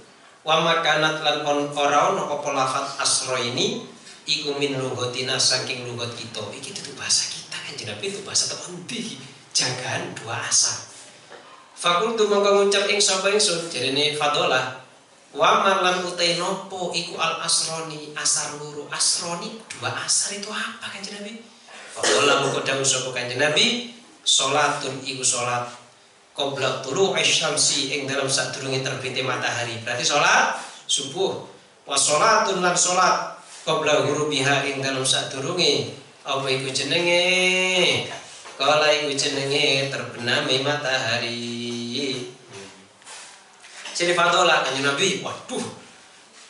Wa makanat lan on ora ono apa lafat asroini iku min lugatina saking lugat kita. Iki itu bahasa kita Kanjeng Nabi itu bahasa tekan ndi? Jagaan dua asar. Fakultu mongko ngucap ing sapa ingsun jarene Fadolah Wa malam utai nopo iku al asroni asar luru asroni dua asar itu apa kanjeng Nabi? Faqala muka dawuh sapa kanjeng Nabi salatun iku salat qabla tulu asyamsi ing dalam sadurunge terbitnya matahari. Berarti salat subuh. Wa salatun lan salat qabla ghurubiha ing dalam sadurunge apa iku jenenge? Kala iku jenenge terbenami matahari. Jadi Fatola kanjeng Nabi, waduh,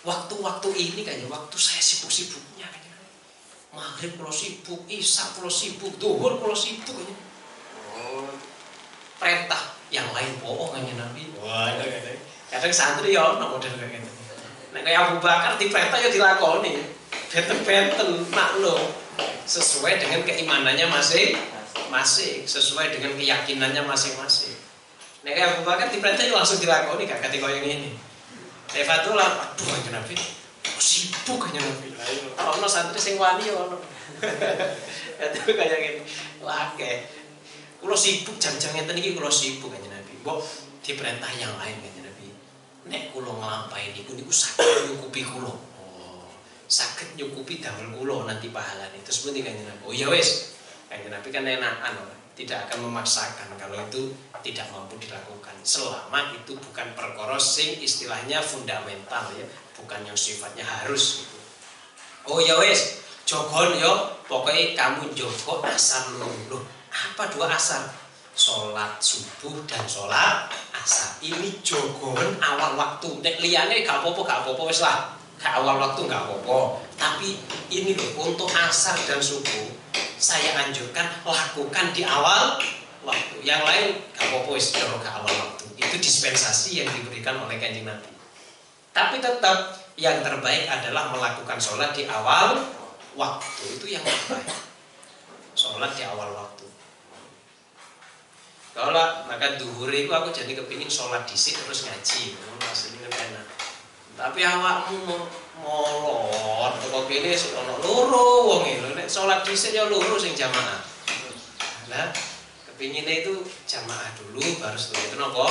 waktu-waktu ini kayaknya waktu saya kanjeng Nabi. Maghrib kalau sibuk, Isya kalau sibuk, Duhur kalau sibuk. Oh, perintah yang lain bohong kanjeng Nabi. Wah, kadang, kadang santri ya ono model kayak gitu. Nah kayak Abu Bakar diperintah ya dilakoni. Benten-benten maklum sesuai dengan keimanannya masing masing sesuai dengan keyakinannya masing-masing. Nek kayak Abu Bakar diperintah ya langsung dilakoni gak ketika yang ini. Nek Fatullah, aduh Nabi, sibuk kanjeng Nabi. Kalau ono santri sing wani ya ono. <laughs> Itu kayak gini. Oke. Kulo sibuk jam-jam ngeten iki kulo sibuk kanjeng Nabi. Mbok diperintah yang lain kanjeng Nabi. Nek kulo nglampahi niku niku saged nyukupi kulo. Oh, saged nyukupi damel kulo nanti pahalane. Terus pundi kanjeng Nabi? Oh ya wis. Kanjeng Nabi kan enakan tidak akan memaksakan kalau itu tidak mampu dilakukan selama itu bukan perkara sing istilahnya fundamental ya bukan yang sifatnya harus gitu. oh ya wes jogon yo pokoknya kamu jogo asar lulu apa dua asar sholat subuh dan sholat asar ini jogon awal waktu nek liane gak apa-apa gak apa-apa wes lah gak awal waktu gak apa-apa tapi ini loh untuk asar dan subuh saya anjurkan lakukan di awal waktu. Yang lain gak apa-apa ke awal waktu. Itu dispensasi yang diberikan oleh kanjeng Nabi. Tapi tetap yang terbaik adalah melakukan sholat di awal waktu. Itu yang terbaik. Sholat di awal waktu. Kalau maka duhur itu aku jadi kepingin sholat disik terus ngaji. Maksudnya enak. Tapi awakmu molot kok kene ono loro wong e nek salat dhisik ya loro sing jamaah. Lah kepingine itu jamaah dulu baru setelah itu nopo.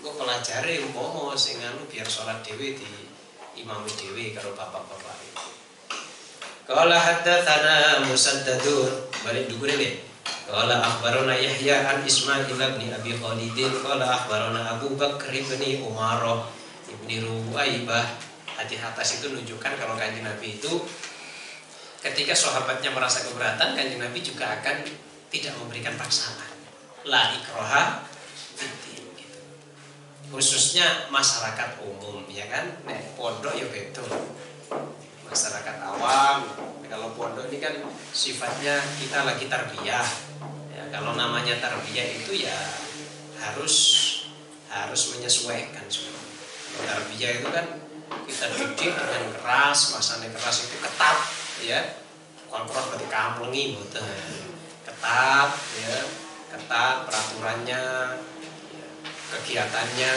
Engko pelajare umpama sing anu biar salat dhewe di imam dhewe karo bapak-bapak. Qala haddatsana Musaddadun balik dukure le. Qala akhbarana Yahya an Ismail bin Abi Khalid qala akhbarana Abu Bakr bin Umar ibni Ruwaibah hadis atas itu menunjukkan kalau kanjeng Nabi itu ketika sahabatnya merasa keberatan kanjeng Nabi juga akan tidak memberikan paksaan la ikroha. Khususnya masyarakat umum ya kan? Nek pondok ya betul masyarakat awam. Kalau pondok ini kan sifatnya kita lagi tarbiyah. Ya kalau namanya tarbiyah itu ya harus harus menyesuaikan semua. Tarbiyah itu kan kita didik dengan keras masanya keras itu ketat ya. Bukan keras berarti kamplengi betul ketat ya. Ketat peraturannya ya, kegiatannya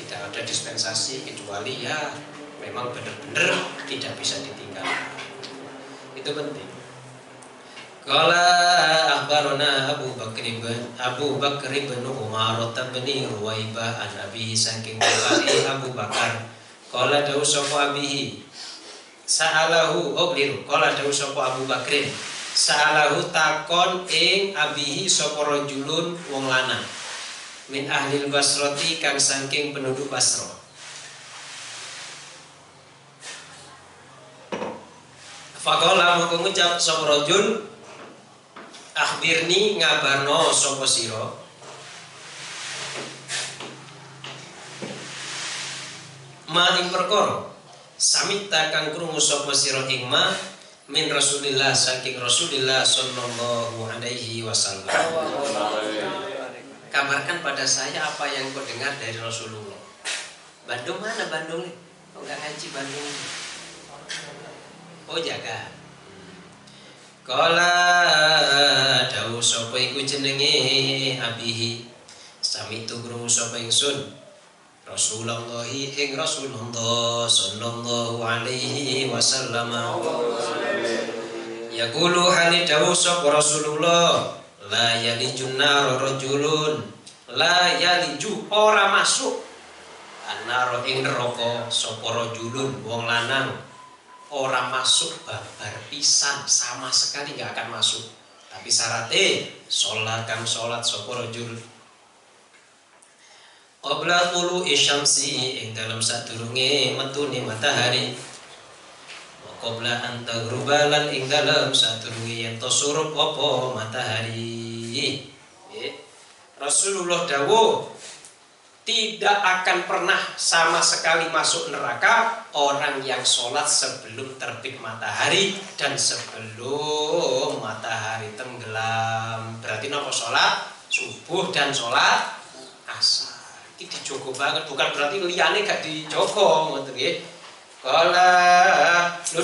tidak ada dispensasi kecuali ya memang benar-benar tidak bisa ditinggal itu penting. Kala akhbarana Abu Bakr bin Abu Bakr bin Umar bin Ruwaibah an Abi saking Abu Bakar. Kala dawu sapa abihi? Sa'alahu oh Kala dawu sapa Abu Bakrin Sa'alahu takon ing abihi sapa rajulun wong lanang min ahlil basroti kang saking penduduk Basro Fakola mau ngucap sapa rajul akhbirni ngabarno sira? Maling perkara samita kang krungu sapa sira ing ma min Rasulillah saking Rasulillah sallallahu alaihi wasallam kabarkan pada saya apa yang kau dengar dari Rasulullah. Bandung mana Bandung nih kau nggak ngaji Bandung oh jaga. Kala dawu sapa iku jenenge? Abihi. Sami tu krungu sapa ingsun? Rasulullah ing Rasulullah sallallahu alaihi wasallam. Yaqulu hali dawu sapa Rasulullah la yalijun nar rajulun la yaliju ora masuk. Anar ing neraka sapa rajulun wong lanang. Ora masuk babar pisan sama sekali nggak akan masuk. Tapi syaratnya sholat kan sholat sapa rajul Qabla tulu isyamsi ing dalam sadurunge metune matahari qabla an taghrubalan ing dalam sadurunge yen matahari. Rasulullah dawuh tidak akan pernah sama sekali masuk neraka orang yang sholat sebelum terbit matahari dan sebelum matahari tenggelam. Berarti nopo sholat subuh dan sholat asar. Ini dijogo banget, bukan berarti liyane gak dijogo, nggih. Kala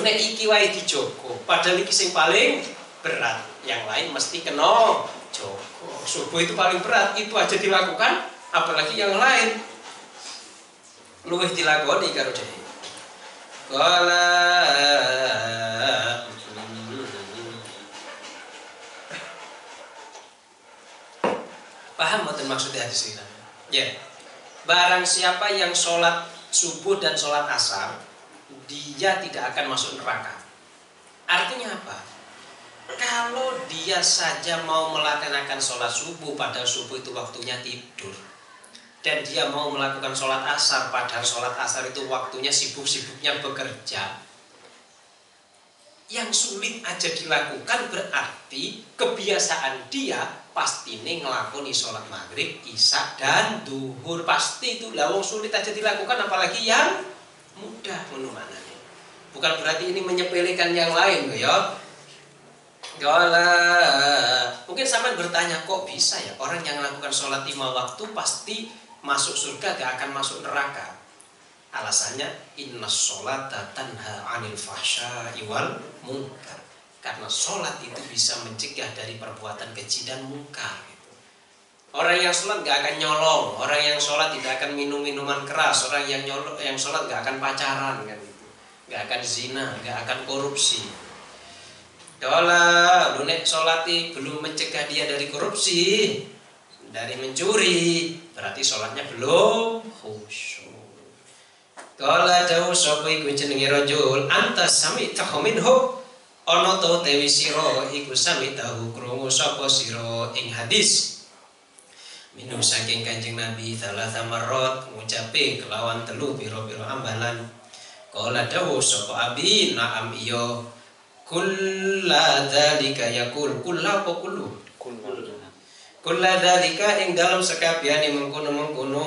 nek iki wae dijogo, padahal iki sing paling berat. Yang lain mesti kena jogo. Subuh itu paling berat, itu aja dilakukan apalagi yang lain luwih dilakoni karo dhewe Kala Paham mboten maksudnya hadis ini? Ya. Barang siapa yang sholat subuh dan sholat asar, dia tidak akan masuk neraka. Artinya apa? Kalau dia saja mau melaksanakan sholat subuh, padahal subuh itu waktunya tidur, dan dia mau melakukan sholat asar padahal sholat asar itu waktunya sibuk-sibuknya bekerja yang sulit aja dilakukan berarti kebiasaan dia pasti nih ngelakoni sholat maghrib, isya dan duhur pasti itu lawang sulit aja dilakukan apalagi yang mudah menumananya bukan berarti ini menyepelekan yang lain ya Gala. Mungkin sampean bertanya kok bisa ya orang yang melakukan sholat lima waktu pasti masuk surga gak akan masuk neraka. Alasannya inna sholata tanha anil fahsya iwal munkar. Karena sholat itu bisa mencegah dari perbuatan keji dan mungkar. Orang yang sholat gak akan nyolong, orang yang sholat tidak akan minum minuman keras, orang yang nyolong, yang sholat gak akan pacaran kan gitu, gak akan zina, gak akan korupsi. Dola, lu nek sholati belum mencegah dia dari korupsi, dari mencuri, berarti sholatnya belum khusyuk. Kala jauh sapa iku jenenge rajul? Anta sami tahu minhu. Ana to tewi sira iku sami tahu krungu sapa sira ing hadis minum saking kanjeng Nabi thalatha marot ngucape kelawan telu pira-pira ambalan. Kala dawuh sapa abi? Na'am iya. Kulla dzalika yaqul. Kulla apa kullu? Kulla dzalika ing dalam sekabiane mengkono-mengkono.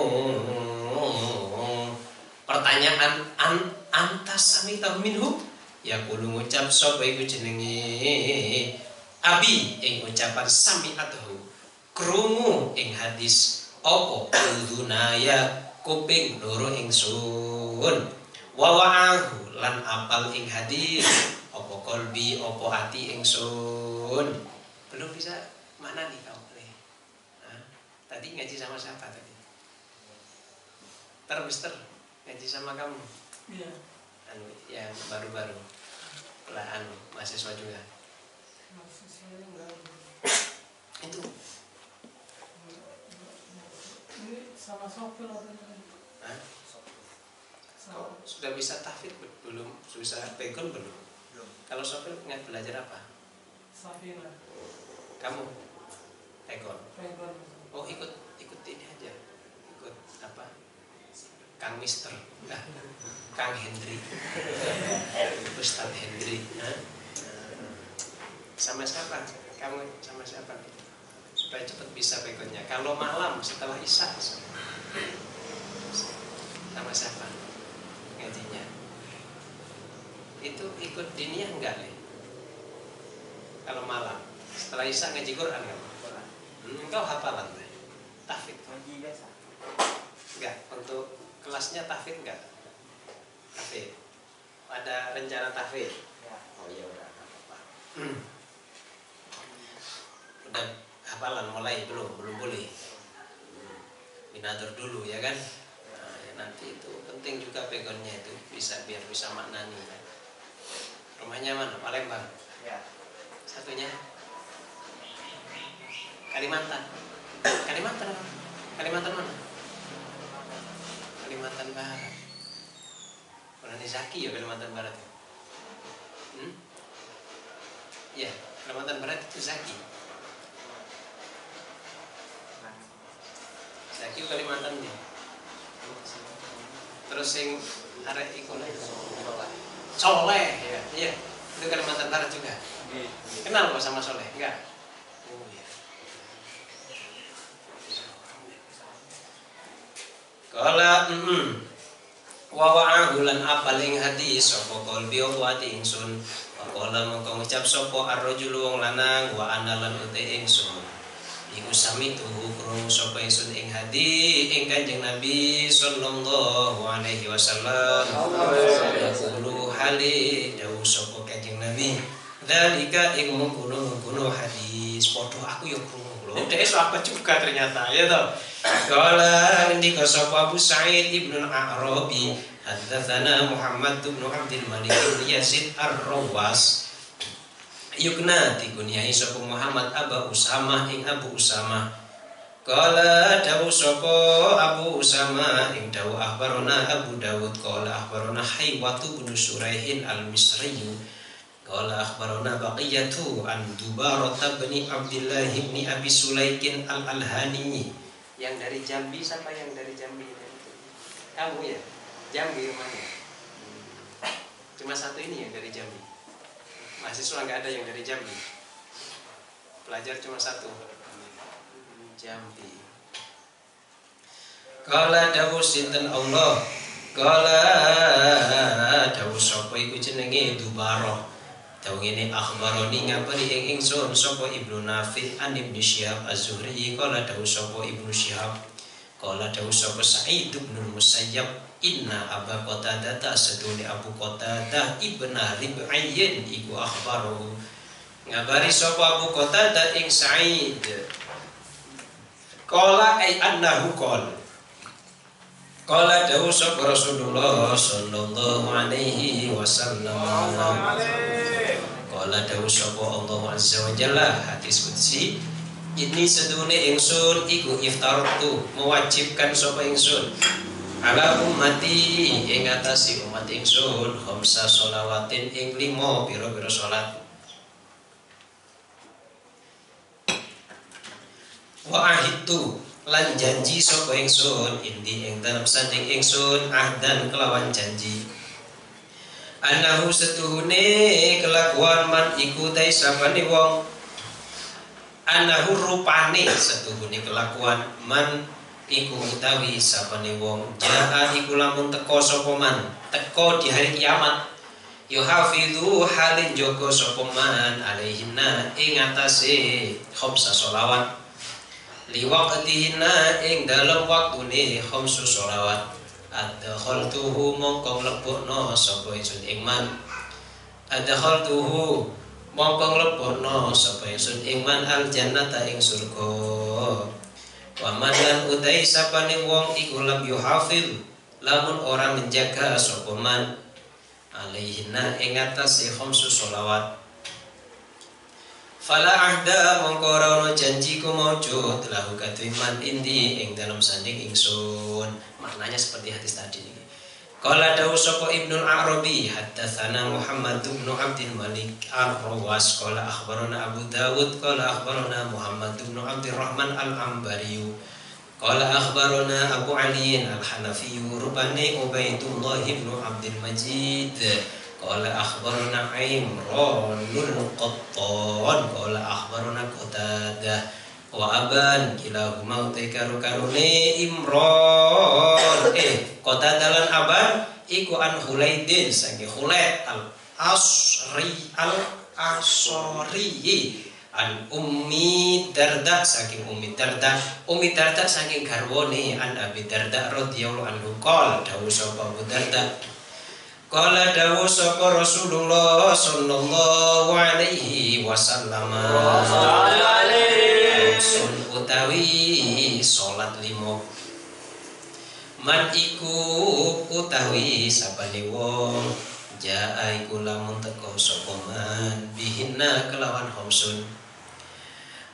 Pertanyaan an antas sami tahu minhu? Ya kulo ngucap sapa iku jenenge? Abi ing ucapan sami atahu krungu ing hadis apa udunaya kuping loro ingsun wa wa'ahu lan apal ing hadis apa kolbi apa hati ingsun belum bisa mana nih kau nih Hah? tadi ngaji sama siapa tadi? Ter mister ngaji sama kamu? Iya. anu yang baru-baru. Lah anu mahasiswa juga. Itu Ini sama sopir? Hah? Kau sudah bisa tahfidz be- belum bisa pegon belum? Kalau sopir nggak belajar apa? Safina. kamu? Pegon Pegon. oh ikut ikut ini aja. Ikut apa? Kang Mister. Nah, Kang Hendri. Ustadz Hendri. Sama siapa? Kamu sama siapa supaya cepat bisa pegonnya kalau malam setelah isya sama siapa? Ngajinya. Itu ikut diniyah enggak nih kalau malam. Setelah isya ngaji Quran nggak hmm, engkau hafalan teh tahfidz Ngaji biasa. enggak. Untuk kelasnya tahfidz enggak? Tahfidz ada rencana tahfidz Ya. Oh ya udah. Apa-apa. Udah hafalan mulai belum? Belum boleh. Binatur dulu ya kan? Nah, ya nanti itu penting juga pegonnya itu bisa biar bisa maknani. ya. Rumahnya mana? Palembang. Ya. Satunya Kalimantan. Kalimantan? Kalimantan mana? Kalimantan Barat. Nih Zaki ya Kalimantan Barat ya? Hmm? Iya, Kalimantan Barat itu Zaki. Itu Kalimantan ya. Terus yang arek iku Soleh ya. Iya, itu Kalimantan Barat juga. Kenal kok sama Soleh? Enggak? Oh iya. Kala mm wa wa'ahu lan apaling hadis sapa qalbi wa ati ingsun wa qala mongko ngucap sapa ar-rajulu wong lanang wa ana lan uti ingsun iku sami tuhu krungu sapa ingsun ing hadi ing Kanjeng Nabi sallallahu alaihi wasallam Yaqulu hali dawuh sapa Kanjeng Nabi Dalika ing mengkono-mengkono hadis Podo aku ya krungu lho Dek sahabat juga ternyata ya toh Kala ngendika sapa Abu Sa'id Ibnu Arabi Haddatsana Muhammad bin Abdul Malik bin Yazid Ar-Rawas Yukna dikunyai sapa Muhammad Abu Usama ing Abu Usama Kala dawu sapa Abu Usama ing dawu akhbarona Abu Dawud Kala akhbarona Haywatu bin Suraihin al-Misriyu Kala akhbarona Baqiyatu an Dubarata bin Abdullah bin Abi Sulaikin al-Alhani Yang dari Jambi siapa yang dari Jambi? Kamu ya? Jambi rumahnya? Cuma satu ini yang dari Jambi Mahasiswa nggak ada yang dari Jambi. Pelajar cuma satu. Jambi. Kala dawu sinten Allah? Kala dawu sapa iku jenenge Dubaroh. Dawu ngene akhbaroni ngabari ing ingsun sapa Ibnu Nafi an Ibnu Syihab Az-Zuhri. Kala dawu sapa Ibnu Syihab kala dawu sapa Sa'id bin Musayyab inna Aba Qatadah ta sedune Abu Qatadah ibn Rib'ayyin iku akhbaru ngabari sapa Abu Qatadah ing Sa'id? Kala ay annahu qala. Kala dawu sapa Rasulullah sallallahu alaihi wasallam. Kala dawu sapa Allah azza wa jalla? Hadis qudsi. Ini sedune ingsun iku iftartu mewajibkan sapa ingsun ala ummati ing atasi umat ingsun khamsa sholawatin ing limo pira-pira salat wa ahittu lan janji sapa ingsun indi ing dalam sanding ingsun ahdan kelawan janji. Anahu setuhune kelakuan man iku tai sapane wong. Anahu rupane setuhune kelakuan man iku utawi sapane wong jaa iku lamun teko sapa man teko di hari kiamat. Yuhafidhu halin joko sapa man alaihinna ing atase khamsa sholawat. Liwaqtihina ing dalem waktune khamsu sholawat. Adkhaltuhu mongko mlebokno sapa ingsun ing man. Adkhaltuhu mongko mlebokno sapa ingsun ing man. Al jannata ing surga wa man lan utai sapane wong iku lam yuhafil lamun ora menjaga sapa man alaihina ing atase khamsu sholawat Fala ahda mongkoro janji ku maujud lahu katuiman indi ing dalam sanding ingsun. Maknanya seperti hadis tadi. Qala dawu sapa Ibnu Arabi haddatsana Muhammad bin Abdul Malik Ar-Rawas qala akhbarana Abu Dawud qala akhbarana Muhammad bin Abdurrahman Al-Ambari qala akhbarana Abu Ali Al-Hanafi rubani Ubaidullah bin Abdul Majid. Qala akhbarana Imranul Qattan. Qala akhbarana Qatadah Wa aban kilahuma utikaru karune Imran. Eh Qatadah lan aban Iku an Hulaidin Sangi Hulaid al Asri al Asori An Ummi Darda saking Ummi Darda. Ummi Darda saking garwone an Abi Darda radhiyallahu anhu. Qol dawuh sapa Abu Darda? Kala dawu sapa Rasulullah sallallahu alaihi wasallam. Sun utawi salat limo. Man iku utawi sapane wong jaa iku lamun teka sapa man bihinna kelawan homsun.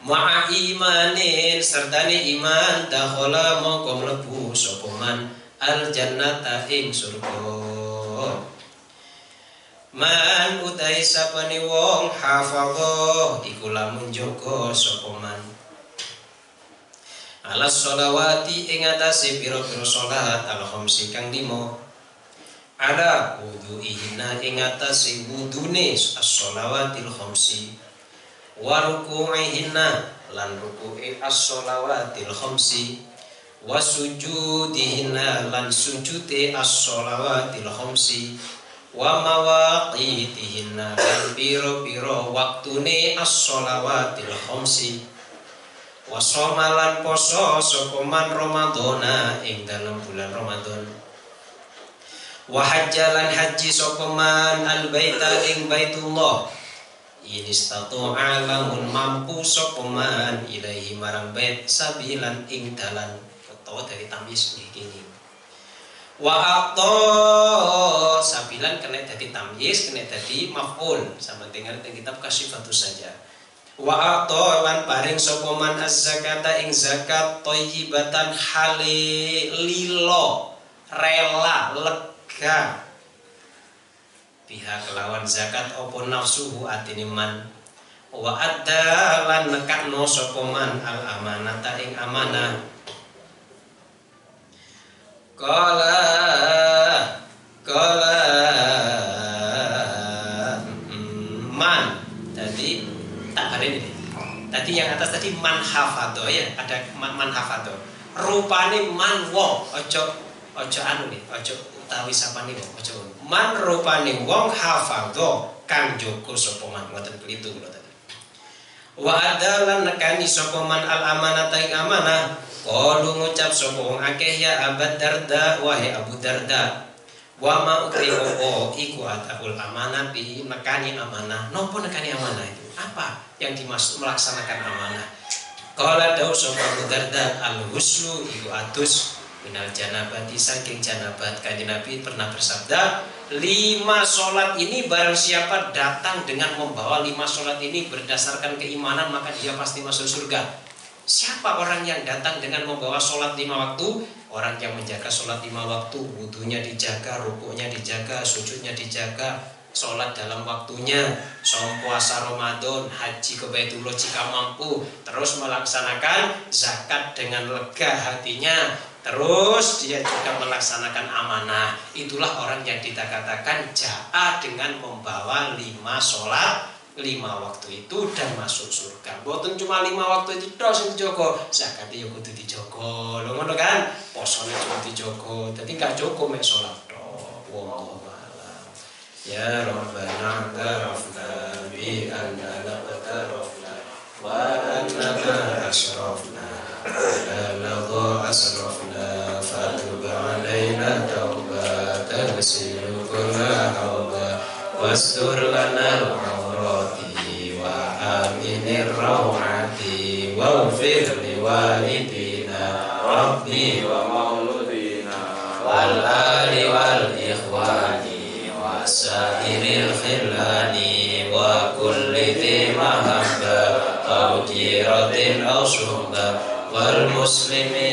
Ma'a imanin sertane iman dakhala mongko mlebu sapa man al jannata ing surga. Man utai sapane wong hafadha iku lamun jaga sapa man. Alas sholawati ing atase pira-pira al khamsi kang limo. Ada wudu'ihina ing atase wudune as-sholawatil khamsi. Wa ruku'ihina lan ruku'i as-sholawatil khamsi. Wa sujudihina lan sujude as-sholawatil khamsi wa mawaqitihinna lan piro-piro waktune as-sholawatil khamsi wa somalan poso sapa man ramadhana ing dalam bulan Ramadan wa hajjalan haji sapa man al baita ing baitullah. Ini statu alamun mampu sapa man ilahi marang bait sabilan ing dalan. Utawa dari tamis wa aqta sabilan kena jadi tamyiz kena jadi maf'ul. Sama dengar di kitab kasifatus saja wa aqta lan paring sapa man az-zakata ing zakat thayyibatan halililo rela lega. Pihak kelawan zakat opo nafsuhu atine man? Wa adda lan nekakno sapa man al amanata ing amanah? Kala Kala mm, Man Tadi Tak hari ini Tadi yang atas tadi man hafado ya Ada man, man hafado Rupane man Ojo Ojo anu nih Ojo utawi sapane wong Ojo Man rupane wong hafado Kang joko sopoman Ngoten kelitu kula tadi Wa adalan nekani sopoman al amanata ing amanah Qalu ngucap sapa wong akeh ya Abad Darda wahai Abu Darda. Wa ma opo iku ataul amanah bi nekani amanah. Nopo nekani amanah itu? Apa yang dimaksud melaksanakan amanah? Qala dawu sapa Abu Darda al huslu iku atus minal janabati saking janabat kanjeng Nabi pernah bersabda lima sholat ini barang siapa datang dengan membawa lima sholat ini berdasarkan keimanan maka dia pasti masuk surga Siapa orang yang datang dengan membawa sholat lima waktu? Orang yang menjaga sholat lima waktu, wudhunya dijaga, rukuknya dijaga, sujudnya dijaga, sholat dalam waktunya, som puasa Ramadan, haji ke Baitullah jika mampu, terus melaksanakan zakat dengan lega hatinya, terus dia juga melaksanakan amanah. Itulah orang yang dikatakan ja'a dengan membawa lima sholat lima waktu itu dan masuk surga. Boten cuma lima waktu itu tok sing dijogo, zakate yo kudu dijogo. Lho ngono kan? Posone cuma dijogo. Dadi gak jogo mek salat tok. يا ربنا اعترفنا بأننا اقترفنا وأننا أشرفنا فبلغ أسرفنا فتب علينا توبة تغسل كل حوبة واستر لنا العورات وآمن الروعة واغفر لوالدنا رسل والمسلمين